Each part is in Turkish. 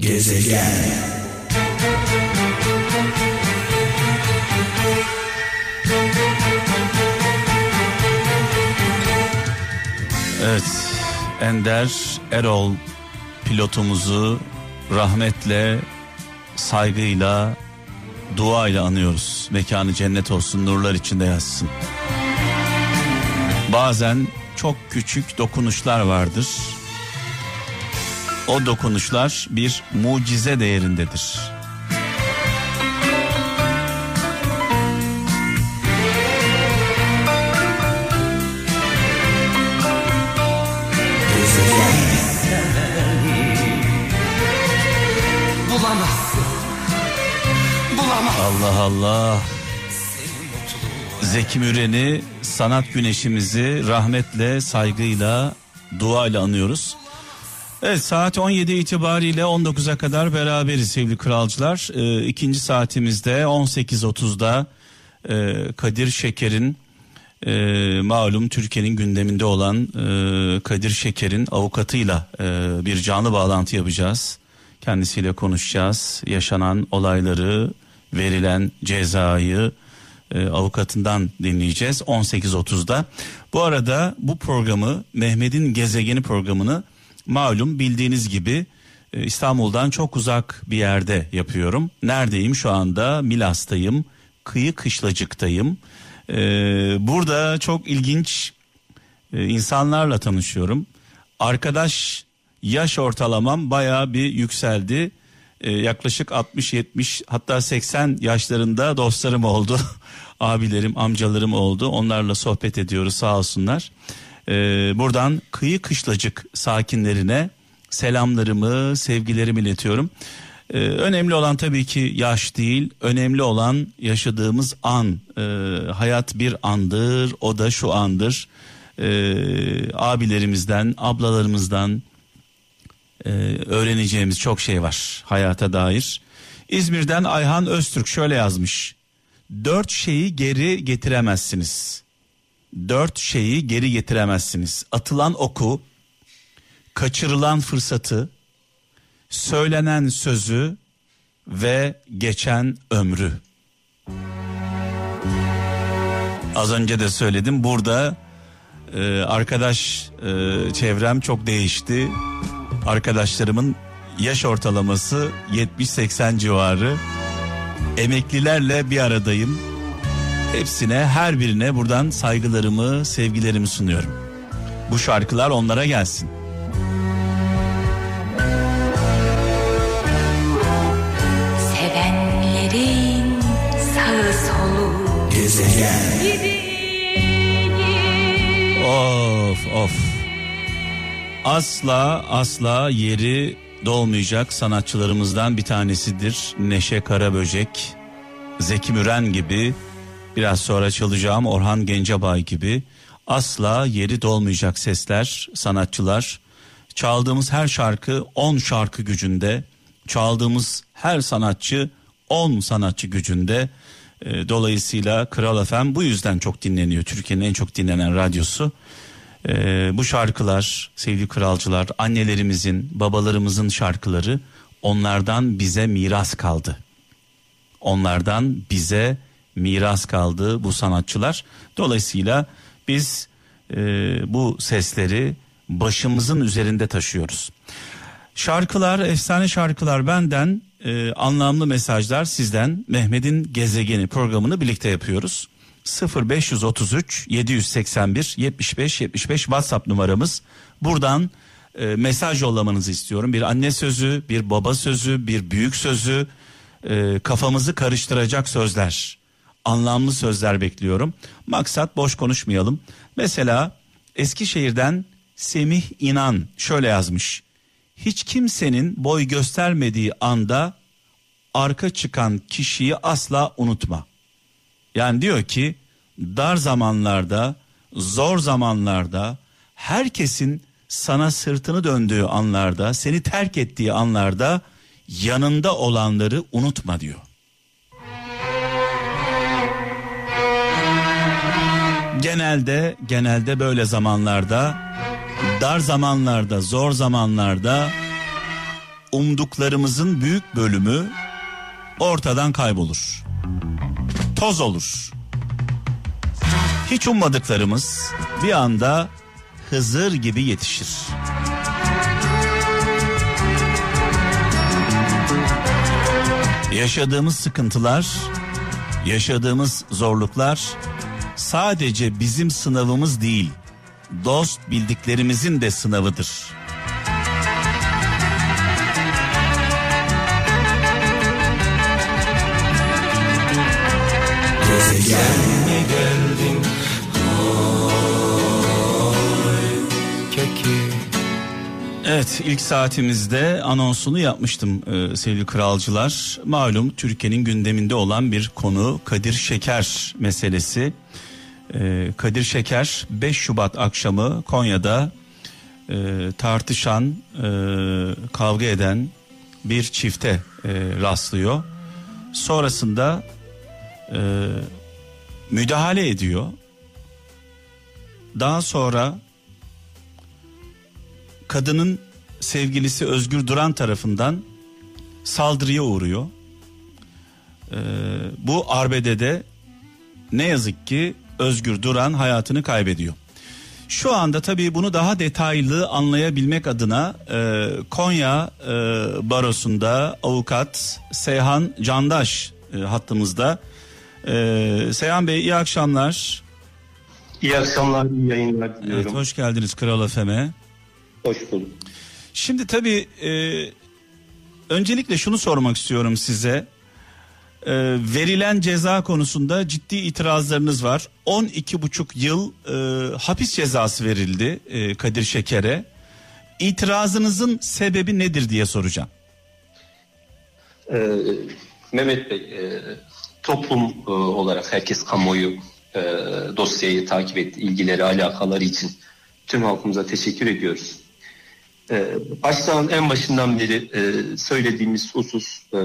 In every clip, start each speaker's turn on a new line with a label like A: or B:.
A: Gezegen
B: Evet, Ender Erol pilotumuzu rahmetle, saygıyla, duayla anıyoruz. Mekanı cennet olsun, nurlar içinde yatsın. Bazen çok küçük dokunuşlar vardır. O dokunuşlar bir mucize değerindedir. Allah Allah. Zeki Müren'i sanat güneşimizi rahmetle, saygıyla, duayla anıyoruz. Evet saat 17 itibariyle 19'a kadar beraberiz sevgili kralcılar. Ee, ikinci saatimizde 18.30'da e, Kadir Şeker'in e, malum Türkiye'nin gündeminde olan e, Kadir Şeker'in avukatıyla e, bir canlı bağlantı yapacağız. Kendisiyle konuşacağız. Yaşanan olayları, verilen cezayı e, avukatından dinleyeceğiz 18.30'da. Bu arada bu programı Mehmet'in Gezegeni programını malum bildiğiniz gibi e, İstanbul'dan çok uzak bir yerde yapıyorum. Neredeyim şu anda? Milas'tayım. Kıyı Kışlacık'tayım. E, burada çok ilginç e, insanlarla tanışıyorum. Arkadaş yaş ortalamam bayağı bir yükseldi. Ee, yaklaşık 60-70 hatta 80 yaşlarında dostlarım oldu. Abilerim, amcalarım oldu. Onlarla sohbet ediyoruz sağ olsunlar. Ee, buradan kıyı kışlacık sakinlerine selamlarımı, sevgilerimi iletiyorum. Ee, önemli olan tabii ki yaş değil, önemli olan yaşadığımız an. Ee, hayat bir andır, o da şu andır. Ee, abilerimizden, ablalarımızdan e, öğreneceğimiz çok şey var hayata dair. İzmir'den Ayhan Öztürk şöyle yazmış. Dört şeyi geri getiremezsiniz. Dört şeyi geri getiremezsiniz. Atılan oku, kaçırılan fırsatı, söylenen sözü ve geçen ömrü. Az önce de söyledim burada e, arkadaş e, çevrem çok değişti. Arkadaşlarımın yaş ortalaması 70-80 civarı. Emeklilerle bir aradayım. Hepsine her birine buradan saygılarımı, sevgilerimi sunuyorum. Bu şarkılar onlara gelsin.
C: Sevenlerin sağı solu
B: Of of. Asla asla yeri dolmayacak sanatçılarımızdan bir tanesidir. Neşe Karaböcek, Zeki Müren gibi, biraz sonra çalacağım Orhan Gencebay gibi asla yeri dolmayacak sesler, sanatçılar. Çaldığımız her şarkı 10 şarkı gücünde, çaldığımız her sanatçı 10 sanatçı gücünde. E, Dolayısıyla Kral FM bu yüzden çok dinleniyor. Türkiye'nin en çok dinlenen radyosu. E, bu şarkılar sevgili kralcılar annelerimizin babalarımızın şarkıları onlardan bize miras kaldı. Onlardan bize miras kaldı bu sanatçılar. Dolayısıyla biz e, bu sesleri başımızın üzerinde taşıyoruz. Şarkılar, efsane şarkılar benden, e, anlamlı mesajlar sizden. Mehmet'in Gezegeni programını birlikte yapıyoruz. 0533 781 75 75 WhatsApp numaramız. Buradan e, mesaj yollamanızı istiyorum. Bir anne sözü, bir baba sözü, bir büyük sözü, e, kafamızı karıştıracak sözler, anlamlı sözler bekliyorum. Maksat boş konuşmayalım. Mesela Eskişehir'den Semih İnan şöyle yazmış. Hiç kimsenin boy göstermediği anda arka çıkan kişiyi asla unutma. Yani diyor ki dar zamanlarda, zor zamanlarda, herkesin sana sırtını döndüğü anlarda, seni terk ettiği anlarda yanında olanları unutma diyor. Genelde genelde böyle zamanlarda dar zamanlarda, zor zamanlarda umduklarımızın büyük bölümü ortadan kaybolur. Toz olur. Hiç ummadıklarımız bir anda Hızır gibi yetişir. Yaşadığımız sıkıntılar, yaşadığımız zorluklar sadece bizim sınavımız değil, dost bildiklerimizin de sınavıdır. Evet ilk saatimizde anonsunu yapmıştım e, sevgili kralcılar. Malum Türkiye'nin gündeminde olan bir konu Kadir Şeker meselesi. E, Kadir Şeker 5 Şubat akşamı Konya'da e, tartışan, e, kavga eden bir çifte e, rastlıyor. Sonrasında e, müdahale ediyor. Daha sonra kadının sevgilisi Özgür Duran tarafından saldırıya uğruyor. Ee, bu arbedede ne yazık ki Özgür Duran hayatını kaybediyor. Şu anda tabii bunu daha detaylı anlayabilmek adına e, Konya e, Barosu'nda avukat Seyhan Candaş e, hattımızda. E, Seyhan Bey iyi akşamlar.
A: İyi akşamlar, iyi yayınlar diliyorum.
B: Evet, hoş geldiniz Kral FM'e.
A: hoş bulduk.
B: Şimdi tabii e, öncelikle şunu sormak istiyorum size. E, verilen ceza konusunda ciddi itirazlarınız var. 12,5 yıl e, hapis cezası verildi e, Kadir Şeker'e. İtirazınızın sebebi nedir diye soracağım.
A: Ee, Mehmet Bey, e, toplum e, olarak herkes kamuoyu e, dosyayı takip etti, ilgileri, alakaları için tüm halkımıza teşekkür ediyoruz. Ee, baştan en başından beri e, söylediğimiz husus e,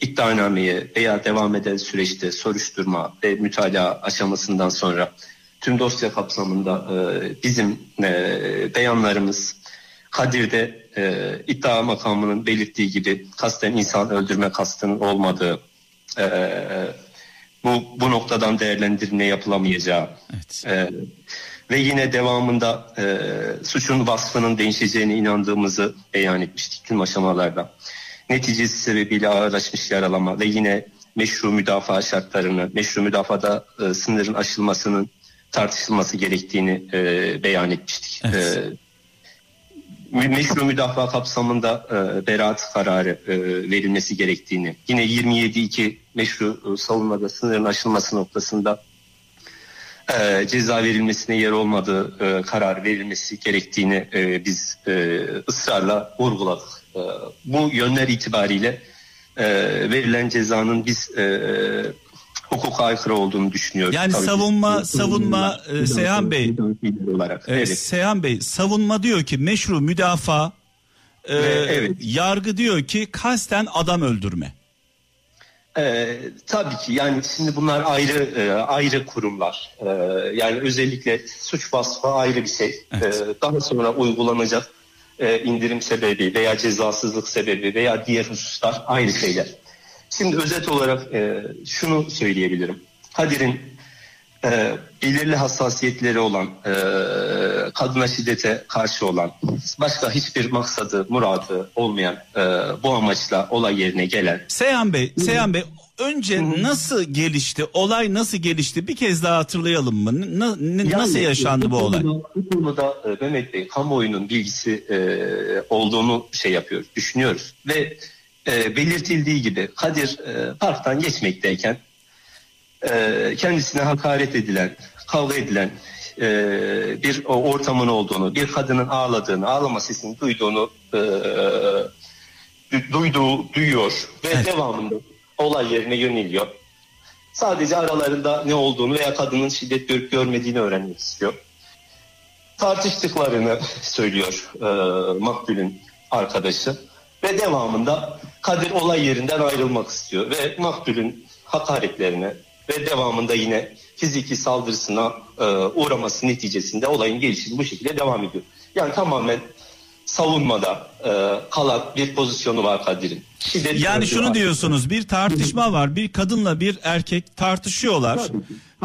A: iddianameye veya devam eden süreçte soruşturma ve mütalaa aşamasından sonra tüm dosya kapsamında e, bizim beyanlarımız Kadir'de iddia makamının belirttiği gibi kasten insan öldürme kastının olmadığı bu, bu noktadan değerlendirme yapılamayacağı
B: Evet.
A: Ve yine devamında e, suçun vasfının değişeceğine inandığımızı beyan etmiştik tüm aşamalarda. Neticesi sebebiyle ağırlaşmış yaralama ve yine meşru müdafaa şartlarını, meşru müdafada e, sınırın aşılmasının tartışılması gerektiğini e, beyan etmiştik.
B: Evet.
A: E, meşru müdafaa kapsamında e, beraat kararı e, verilmesi gerektiğini, yine 27.2 meşru e, savunmada sınırın aşılması noktasında e, ceza verilmesine yer olmadığı e, karar verilmesi gerektiğini e, biz e, ısrarla vurguladık. E, bu yönler itibariyle e, verilen cezanın biz e, hukuka aykırı olduğunu düşünüyoruz.
B: Yani
A: Tabii
B: savunma-
A: biz-
B: savunma, e, Seyhan Bey-
A: olarak.
B: Evet,
A: Evet.
B: Seyhan Bey savunma diyor ki meşru müdafaa e,
A: Ve evet.
B: yargı diyor ki kasten adam öldürme.
A: Ee, tabii ki yani şimdi bunlar ayrı e, ayrı kurumlar. Ee, yani özellikle suç vasfı ayrı bir şey.
B: Evet.
A: Ee, daha sonra uygulanacak e, indirim sebebi veya cezasızlık sebebi veya diğer hususlar ayrı şeyler. Şimdi özet olarak e, şunu söyleyebilirim. Kadir'in e, belirli hassasiyetleri olan, e, kadına şiddete karşı olan, başka hiçbir maksadı, muradı olmayan e, bu amaçla olay yerine gelen
B: Seyhan Bey, Seyhan Bey önce nasıl gelişti? Olay nasıl gelişti? Bir kez daha hatırlayalım mı? Na- ne-
A: Yani,
B: nasıl yaşandı bu olay?
A: konuda- Bu konuda e, Mehmet Bey kamuoyunun bilgisi e, olduğunu şey yapıyoruz, düşünüyoruz. Ve e, belirtildiği gibi Kadir e, parktan geçmekteyken e, kendisine hakaret edilen, kavga edilen e, bir o ortamın olduğunu, bir kadının ağladığını, ağlama sesini duyduğunu e, du- duyduğu, duyuyor ve
B: Evet.
A: devamında olay yerine yöneliyor. Sadece aralarında ne olduğunu veya kadının şiddet görüp görmediğini öğrenmek istiyor. Tartıştıklarını söylüyor e, Makbul'ün arkadaşı ve devamında Kadir olay yerinden ayrılmak istiyor ve Makbul'ün hakaretlerine ve devamında yine fiziki saldırısına e, uğraması neticesinde olayın gelişimi bu şekilde devam ediyor. Yani tamamen savunmada e, kalan bir pozisyonu var Kadir'in. Şiddet
B: Yani şunu
A: var.
B: diyorsunuz bir tartışma var bir kadınla bir erkek tartışıyorlar.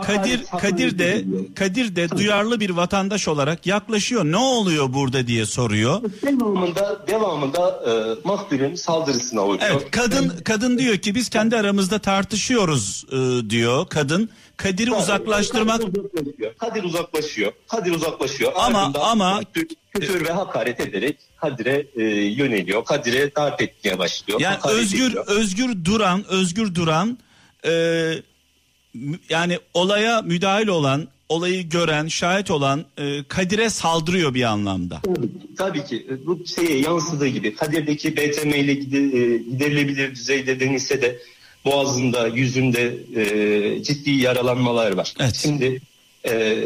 B: Kadir Kadir de Kadir de duyarlı bir vatandaş olarak yaklaşıyor. Ne oluyor burada diye soruyor.
A: Devamında, devamında e, makbulün saldırısına uğruyor.
B: Evet kadın kadın diyor ki biz kendi aramızda tartışıyoruz e, diyor kadın. Kadir'i uzaklaştırmak
A: Kadir uzaklaşıyor. Kadir uzaklaşıyor. Kadir uzaklaşıyor.
B: Ama-
A: Ardından
B: ama-
A: küfür, ve hakaret ederek Kadir'e e, yöneliyor. Kadir'e darp etmeye başlıyor.
B: yani
A: hakaret
B: Özgür
A: ediyor.
B: Özgür Duran Özgür Duran e, yani olaya müdahil olan olayı gören şahit olan e, Kadir'e saldırıyor bir anlamda.
A: Tabii ki e, bu şeye yansıdığı gibi Kadir'deki BTM ile e, giderilebilir düzeyde denilse de boğazında, yüzünde e, ciddi yaralanmalar var.
B: Evet.
A: Şimdi e,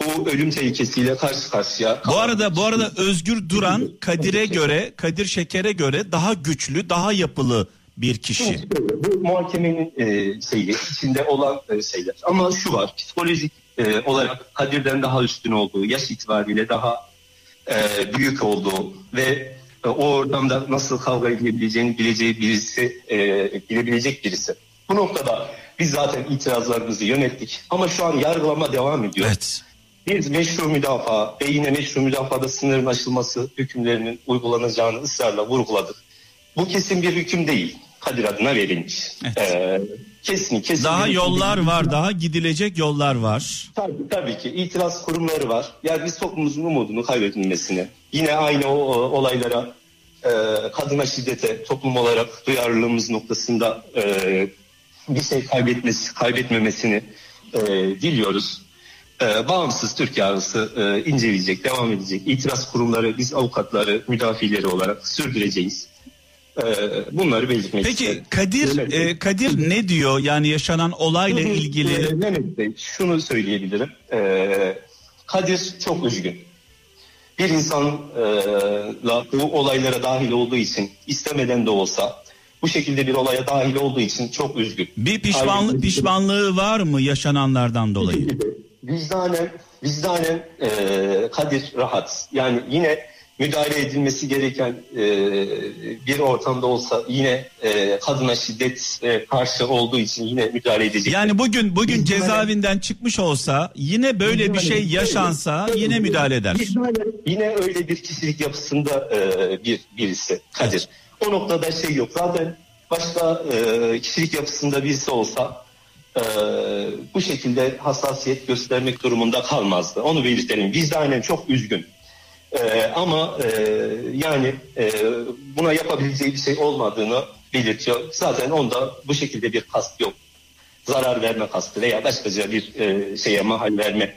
A: bu ölüm tehlikesiyle karşı karşıya.
B: Bu arada bu arada Özgür Duran Kadir'e göre Kadir Şeker'e göre daha güçlü, daha yapılı bir kişi.
A: Şimdi şöyle, Bu muhakemenin e, şeyi içinde olan e, şeyler. Ama şu var psikolojik e, olarak Kadir'den daha üstün olduğu, yaş itibariyle daha e, büyük olduğu ve e, o ortamda nasıl kavga edebileceğini bileceği birisi, e, bilebilecek birisi. Bu noktada biz zaten itirazlarımızı yönettik. Ama şu an yargılama devam ediyor.
B: Evet.
A: Biz meşru müdafaa ve yine meşru müdafaada sınırın aşılması hükümlerinin uygulanacağını ısrarla vurguladık. Bu kesin bir hüküm değil. Kadir adına verilmiş.
B: Evet.
A: Ee, kesin kesin.
B: Daha yollar
A: değil.
B: var, daha gidilecek yollar var.
A: Tabii, tabii ki itiraz kurumları var. Yani biz toplumumuzun umudunu kaybedilmesini, yine aynı o, o olaylara, e, kadına şiddete toplum olarak duyarlılığımız noktasında e, bir şey kaybetmesi, kaybetmemesini e, diliyoruz. E, bağımsız Türk yargısı e, inceleyecek, devam edecek. İtiraz kurumları, biz avukatları, müdafileri olarak sürdüreceğiz. E, bunları belirtmek
B: Peki
A: isterim.
B: Kadir e, Kadir ne diyor? Yani yaşanan olayla
A: Ee,
B: ilgili
A: Mehmet Bey şunu söyleyebilirim. Ee, Kadir çok üzgün. Bir insanla bu olaylara dahil olduğu için istemeden de olsa bu şekilde bir olaya dahil olduğu için çok üzgün.
B: bir pişmanlık pişmanlığı var mı yaşananlardan dolayı?
A: Vicdanen, vicdanen e, Kadir rahat. Yani yine müdahale edilmesi gereken e, bir ortamda olsa yine e, kadına şiddet e, karşı olduğu için yine müdahale edecek.
B: Yani bugün bugün
A: Vicdanen-
B: cezaevinden çıkmış olsa yine böyle bir şey yaşansa yine müdahale eder.
A: Yine öyle bir kişilik yapısında e, bir birisi Kadir. O noktada şey yok. Zaten başka e, kişilik yapısında birisi olsa e, bu şekilde hassasiyet göstermek durumunda kalmazdı. Onu belirtelim. Vicdanen çok üzgün. E, ama e, yani e, buna yapabileceği bir şey olmadığını belirtiyor. Zaten onda bu şekilde bir kast yok. Zarar verme kastı veya başkaca bir e, şeye mahal verme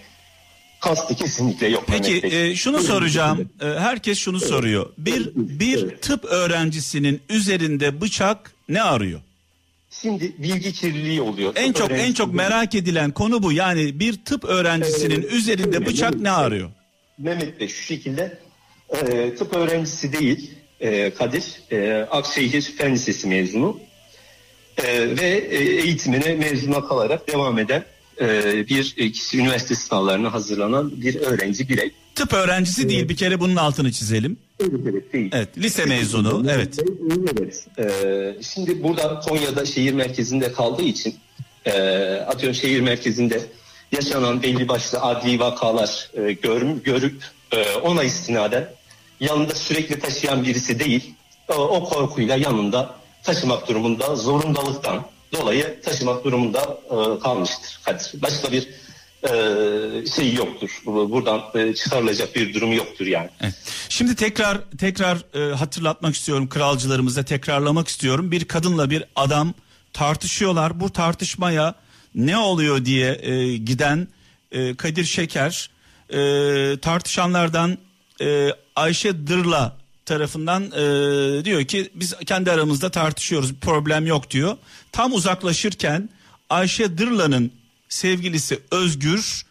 A: kastı kesinlikle yok.
B: Peki e, şunu soracağım. E, herkes şunu soruyor. Bir bir tıp öğrencisinin üzerinde bıçak ne arıyor?
A: Şimdi bilgi kirliliği oluyor.
B: En çok en çok merak edilen konu bu. Yani bir tıp öğrencisinin üzerinde bıçak ne arıyor?
A: Mehmet Bey şu şekilde e, tıp öğrencisi değil e, Kadir e, Akşehir Fen Lisesi mezunu E, ve e, eğitimine mezuna kalarak devam eden e, bir e, kişi üniversite sınavlarına hazırlanan bir öğrenci birey.
B: Tıp öğrencisi değil bir kere bunun altını çizelim.
A: Evet, evet, değil.
B: Evet lise mezunu evet.
A: Evet. Ee, şimdi burada Konya'da şehir merkezinde kaldığı için e, atıyorum şehir merkezinde yaşanan belli başlı adli vakalar e, gör, görüp e, ona istinaden yanında sürekli taşıyan birisi değil o, o korkuyla yanında taşımak durumunda zorundalıktan dolayı taşımak durumunda e, kalmıştır Kadir. Başka bir e, şey yoktur. Buradan e, çıkarılacak bir durum yoktur yani.
B: Evet. Şimdi tekrar tekrar e, hatırlatmak istiyorum kralcılarımıza tekrarlamak istiyorum. Bir kadınla bir adam tartışıyorlar. Bu tartışmaya ne oluyor diye e, giden e, Kadir Şeker e, tartışanlardan e, Ayşe Dırla tarafından e, diyor ki biz kendi aramızda tartışıyoruz bir problem yok diyor. Tam uzaklaşırken Ayşe Dırla'nın sevgilisi Özgür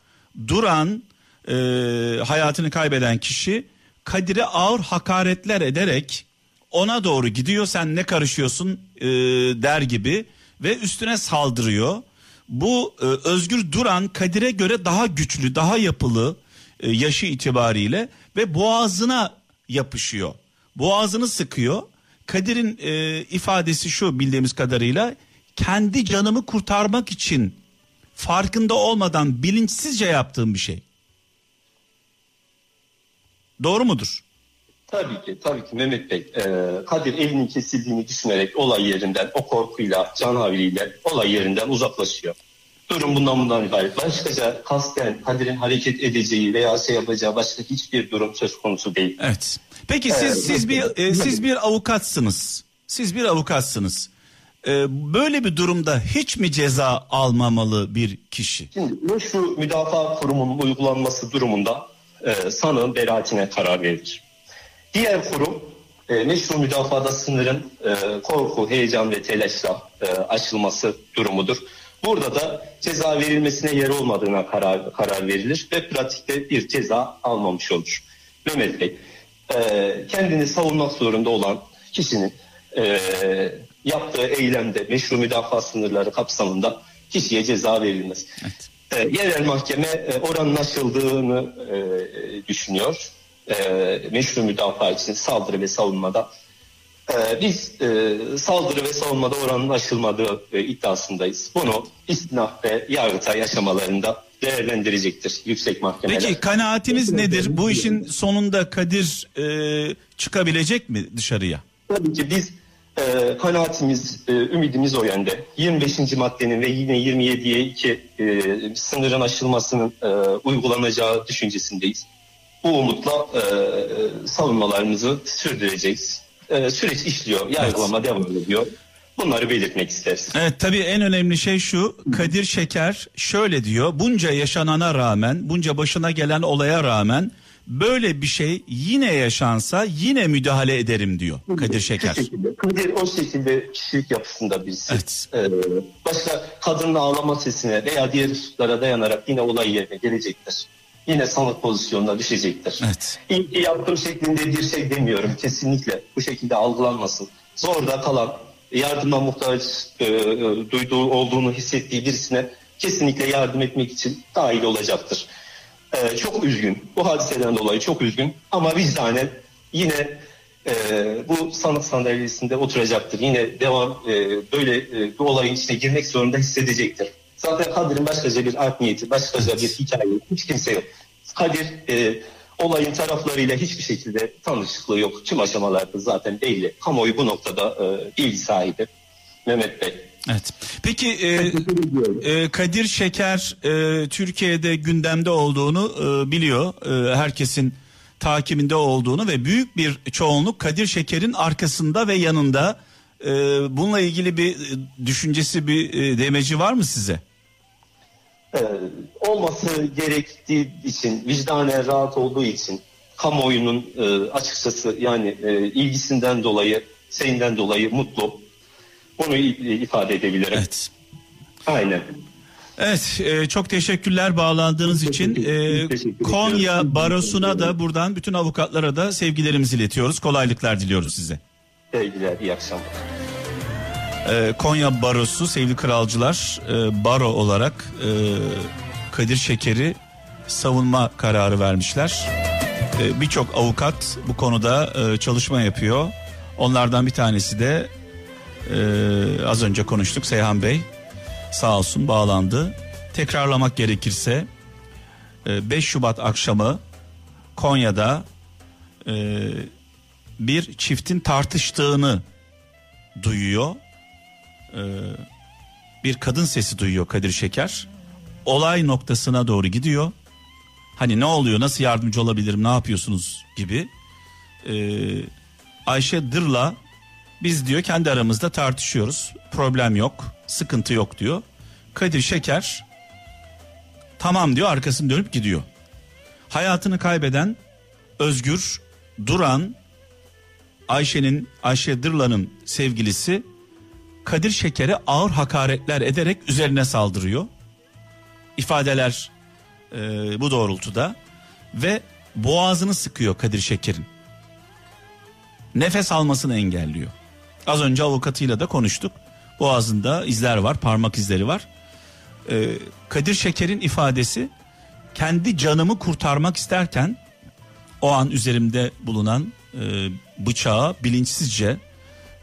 B: Duran e, hayatını kaybeden kişi Kadir'e ağır hakaretler ederek ona doğru gidiyor sen ne karışıyorsun e, der gibi ve üstüne saldırıyor. Bu e, Özgür Duran Kadir'e göre daha güçlü daha yapılı e, yaşı itibariyle ve boğazına yapışıyor. boğazını sıkıyor. Kadir'in e, ifadesi şu bildiğimiz kadarıyla kendi canımı kurtarmak için farkında olmadan bilinçsizce yaptığım bir şey. Doğru mudur?
A: Tabii ki, tabii ki Mehmet Bey. Ee, Kadir elinin kesildiğini düşünerek olay yerinden, o korkuyla, can havliyle olay yerinden uzaklaşıyor. Durum bundan bundan ibaret. Başkaca kasten Kadir'in hareket edeceği veya şey yapacağı başka hiçbir durum söz konusu değil.
B: Evet. Peki siz
A: Evet.
B: siz bir e, siz bir avukatsınız. Siz bir avukatsınız. E, böyle bir durumda hiç mi ceza almamalı bir kişi?
A: Şimdi meşru müdafaa kurumunun uygulanması durumunda e, sanığın beraatine karar verilir. Diğer kurum e, meşru müdafada sınırın e, korku, heyecan ve telaşla e, aşılması durumudur. Burada da ceza verilmesine yer olmadığına karar, karar verilir ve pratikte bir ceza almamış olur. Mehmet Bey, e, kendini savunmak zorunda olan kişinin e, yaptığı eylemde meşru müdafaa sınırları kapsamında kişiye ceza verilmez. E, yerel mahkeme e, oranın aşıldığını e, düşünüyor. E, meşru müdafaa için saldırı ve savunmada. E, biz e, saldırı ve savunmada oranın aşılmadığı e, iddiasındayız. Bunu istinaf ve yargıtay aşamalarında değerlendirecektir yüksek mahkemeler.
B: Peki kanaatiniz nedir? Bu işin sonunda Kadir e, çıkabilecek mi dışarıya?
A: Tabii ki biz e, kanaatimiz, e, ümidimiz o yönde. 25. maddenin ve yine 27'ye 2 e, sınırın aşılmasının e, uygulanacağı düşüncesindeyiz. Bu umutla e, savunmalarımızı sürdüreceğiz. E, süreç işliyor, yargılama devam ediyor. Bunları belirtmek isteriz.
B: Evet tabii en önemli şey şu Kadir Şeker şöyle diyor bunca yaşanana rağmen bunca başına gelen olaya rağmen böyle bir şey yine yaşansa yine müdahale ederim diyor Kadir Şeker.
A: Kadir o şekilde kişilik yapısında birisi.
B: Evet.
A: Ee, başka kadının ağlama sesine veya diğer hususlara dayanarak yine olay yerine gelecektir. Yine sanık pozisyonuna düşecektir.
B: Evet.
A: İyi ki yaptığım şeklinde bir şey demiyorum. Kesinlikle bu şekilde algılanmasın. Zorda kalan, yardıma muhtaç e, e, duyduğu olduğunu hissettiği birisine kesinlikle yardım etmek için dahil olacaktır. E, çok üzgün. Bu hadiseden dolayı çok üzgün. Ama vicdanen yine e, bu sanık sandalyesinde oturacaktır. Yine devam e, böyle e, bu olayın içine girmek zorunda hissedecektir. Zaten Kadir'in başkaca bir art niyeti, başkaca bir hikaye hiç kimse yok. Kadir e, olayın taraflarıyla hiçbir şekilde tanışıklığı yok. Tüm aşamalarda zaten belli. Kamuoyu bu noktada e, bilgi sahibi. Mehmet Bey.
B: Evet. Peki e, e, Kadir Şeker e, Türkiye'de gündemde olduğunu e, biliyor. E, herkesin takibinde olduğunu ve büyük bir çoğunluk Kadir Şeker'in arkasında ve yanında. E, bununla ilgili bir e, düşüncesi bir e, demeci var mı size?
A: Ee, olması gerektiği için, vicdanen rahat olduğu için kamuoyunun e, açıkçası yani e, ilgisinden dolayı, şeyinden dolayı mutlu. Bunu ifade edebilirim.
B: Evet.
A: Aynen.
B: Evet e, çok teşekkürler bağlandığınız için. E,
A: Teşekkür
B: Konya. Barosu'na da buradan bütün avukatlara da sevgilerimizi iletiyoruz. Kolaylıklar diliyoruz size.
A: Sevgiler, iyi akşamlar.
B: Ee, Konya Barosu sevgili kralcılar e, baro olarak e, Kadir Şeker'i savunma kararı vermişler. E, Birçok avukat bu konuda e, çalışma yapıyor. Onlardan bir tanesi de az önce konuştuk Seyhan Bey sağ olsun bağlandı. Tekrarlamak gerekirse e, 5 Şubat akşamı Konya'da bir çiftin tartıştığını duyuyor. Ee, bir kadın sesi duyuyor Kadir Şeker. Olay noktasına doğru gidiyor. Hani ne oluyor, nasıl yardımcı olabilirim, ne yapıyorsunuz gibi. Ee, Ayşe Dır'la biz diyor kendi aramızda tartışıyoruz. Problem yok, sıkıntı yok diyor. Kadir Şeker tamam diyor arkasını dönüp gidiyor. Hayatını kaybeden Özgür Duran Ayşe'nin Ayşe Dırla'nın sevgilisi Kadir Şeker'e ağır hakaretler ederek üzerine saldırıyor. İfadeler e, bu doğrultuda ve boğazını sıkıyor Kadir Şeker'in. Nefes almasını engelliyor. Az önce avukatıyla da konuştuk. Boğazında izler var, parmak izleri var. E, Kadir Şeker'in ifadesi kendi canımı kurtarmak isterken o an üzerimde bulunan e, bıçağı bilinçsizce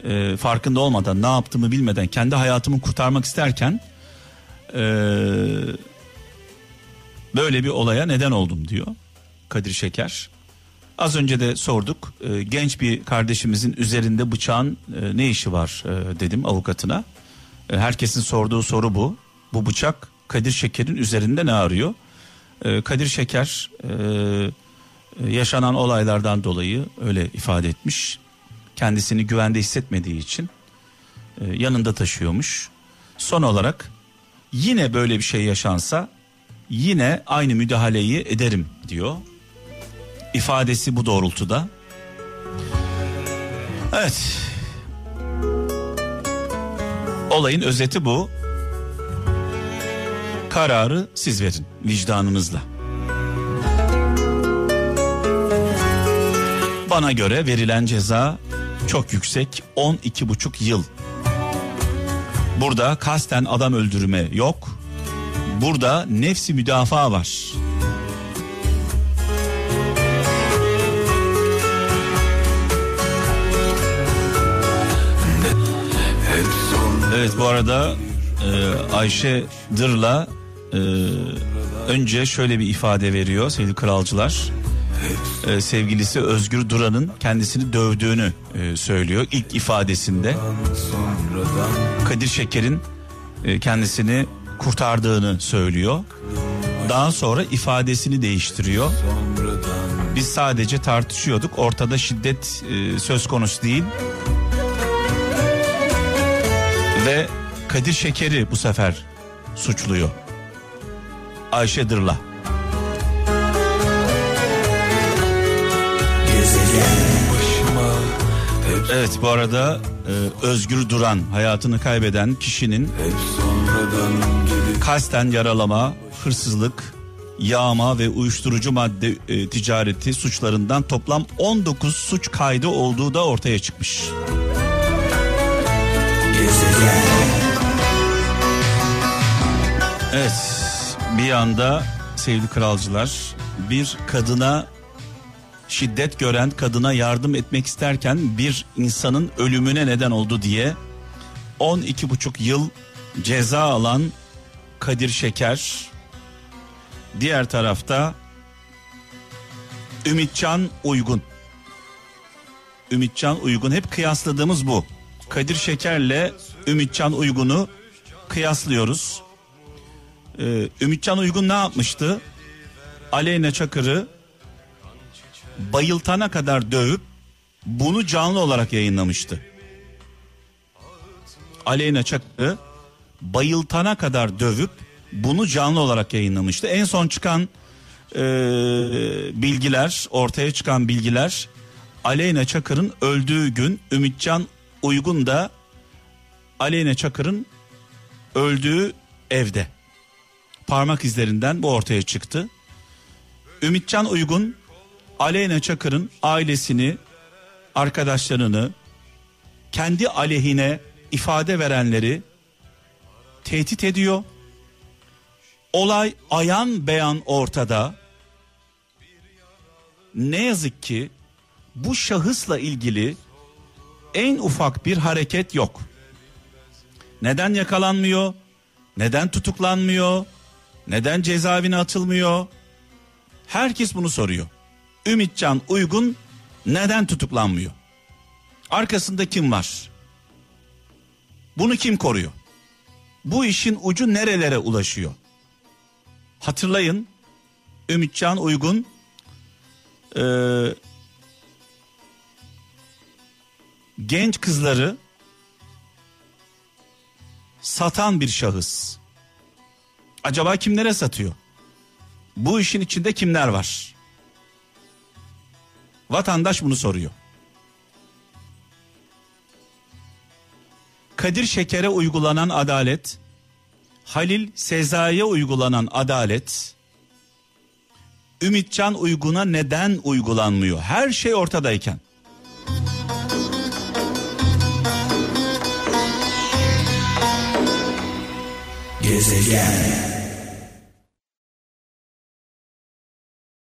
B: e, farkında olmadan ne yaptığımı bilmeden kendi hayatımı kurtarmak isterken e, böyle bir olaya neden oldum diyor Kadir Şeker. Az önce de sorduk e, genç bir kardeşimizin üzerinde bıçağın e, ne işi var e, dedim avukatına. E, herkesin sorduğu soru bu. Bu bıçak Kadir Şeker'in üzerinde ne arıyor? E, Kadir Şeker e, yaşanan olaylardan dolayı öyle ifade etmiş. Kendisini güvende hissetmediği için e, yanında taşıyormuş. Son olarak yine böyle bir şey yaşansa yine aynı müdahaleyi ederim diyor. İfadesi bu doğrultuda. Evet. Olayın özeti bu. Kararı siz verin vicdanınızla. Bana göre verilen ceza çok yüksek 12,5 yıl. Burada kasten adam öldürme yok. Burada nefsi müdafaa var. Evet bu arada e, Ayşe Dırla e, önce şöyle bir ifade veriyor sevgili kralcılar. E, sevgilisi Özgür Duran'ın kendisini dövdüğünü e, söylüyor ilk ifadesinde. Kadir Şeker'in e, kendisini kurtardığını söylüyor. Daha sonra ifadesini değiştiriyor. Biz sadece tartışıyorduk. Ortada şiddet e, söz konusu değil. Ve Kadir Şeker'i bu sefer suçluyor. Ayşe Dırla. Evet bu arada e, Özgür Duran hayatını kaybeden kişinin kasten yaralama, hırsızlık, yağma ve uyuşturucu madde e, ticareti suçlarından toplam 19 suç kaydı olduğu da ortaya çıkmış. Evet bir yanda sevgili kralcılar bir kadına şiddet gören kadına yardım etmek isterken bir insanın ölümüne neden oldu diye 12 buçuk yıl ceza alan Kadir Şeker diğer tarafta Ümitcan Uygun Ümitcan Uygun hep kıyasladığımız bu. Kadir Şeker'le Ümitcan Uygun'u kıyaslıyoruz. Ee, Ümitcan Uygun ne yapmıştı? Aleyna Çakır'ı bayıltana kadar dövüp bunu canlı olarak yayınlamıştı. Aleyna Çakır'ı bayıltana kadar dövüp bunu canlı olarak yayınlamıştı. En son çıkan e, bilgiler, ortaya çıkan bilgiler Aleyna Çakır'ın öldüğü gün Ümitcan Uygun da Aleyna Çakır'ın öldüğü evde. Parmak izlerinden bu ortaya çıktı. Ümitcan Uygun Aleyna Çakır'ın ailesini, arkadaşlarını, kendi aleyhine ifade verenleri tehdit ediyor. Olay ayan beyan ortada. Ne yazık ki bu şahısla ilgili en ufak bir hareket yok. Neden yakalanmıyor? Neden tutuklanmıyor? Neden cezaevine atılmıyor? Herkes bunu soruyor. Ümitcan Uygun neden tutuklanmıyor? Arkasında kim var? Bunu kim koruyor? Bu işin ucu nerelere ulaşıyor? Hatırlayın Ümitcan Uygun e, genç kızları satan bir şahıs. Acaba kimlere satıyor? Bu işin içinde kimler var? Vatandaş bunu soruyor. Kadir Şeker'e uygulanan adalet, Halil Sezai'ye uygulanan adalet, Ümitcan Uygun'a neden uygulanmıyor? Her şey ortadayken.
D: Gezegen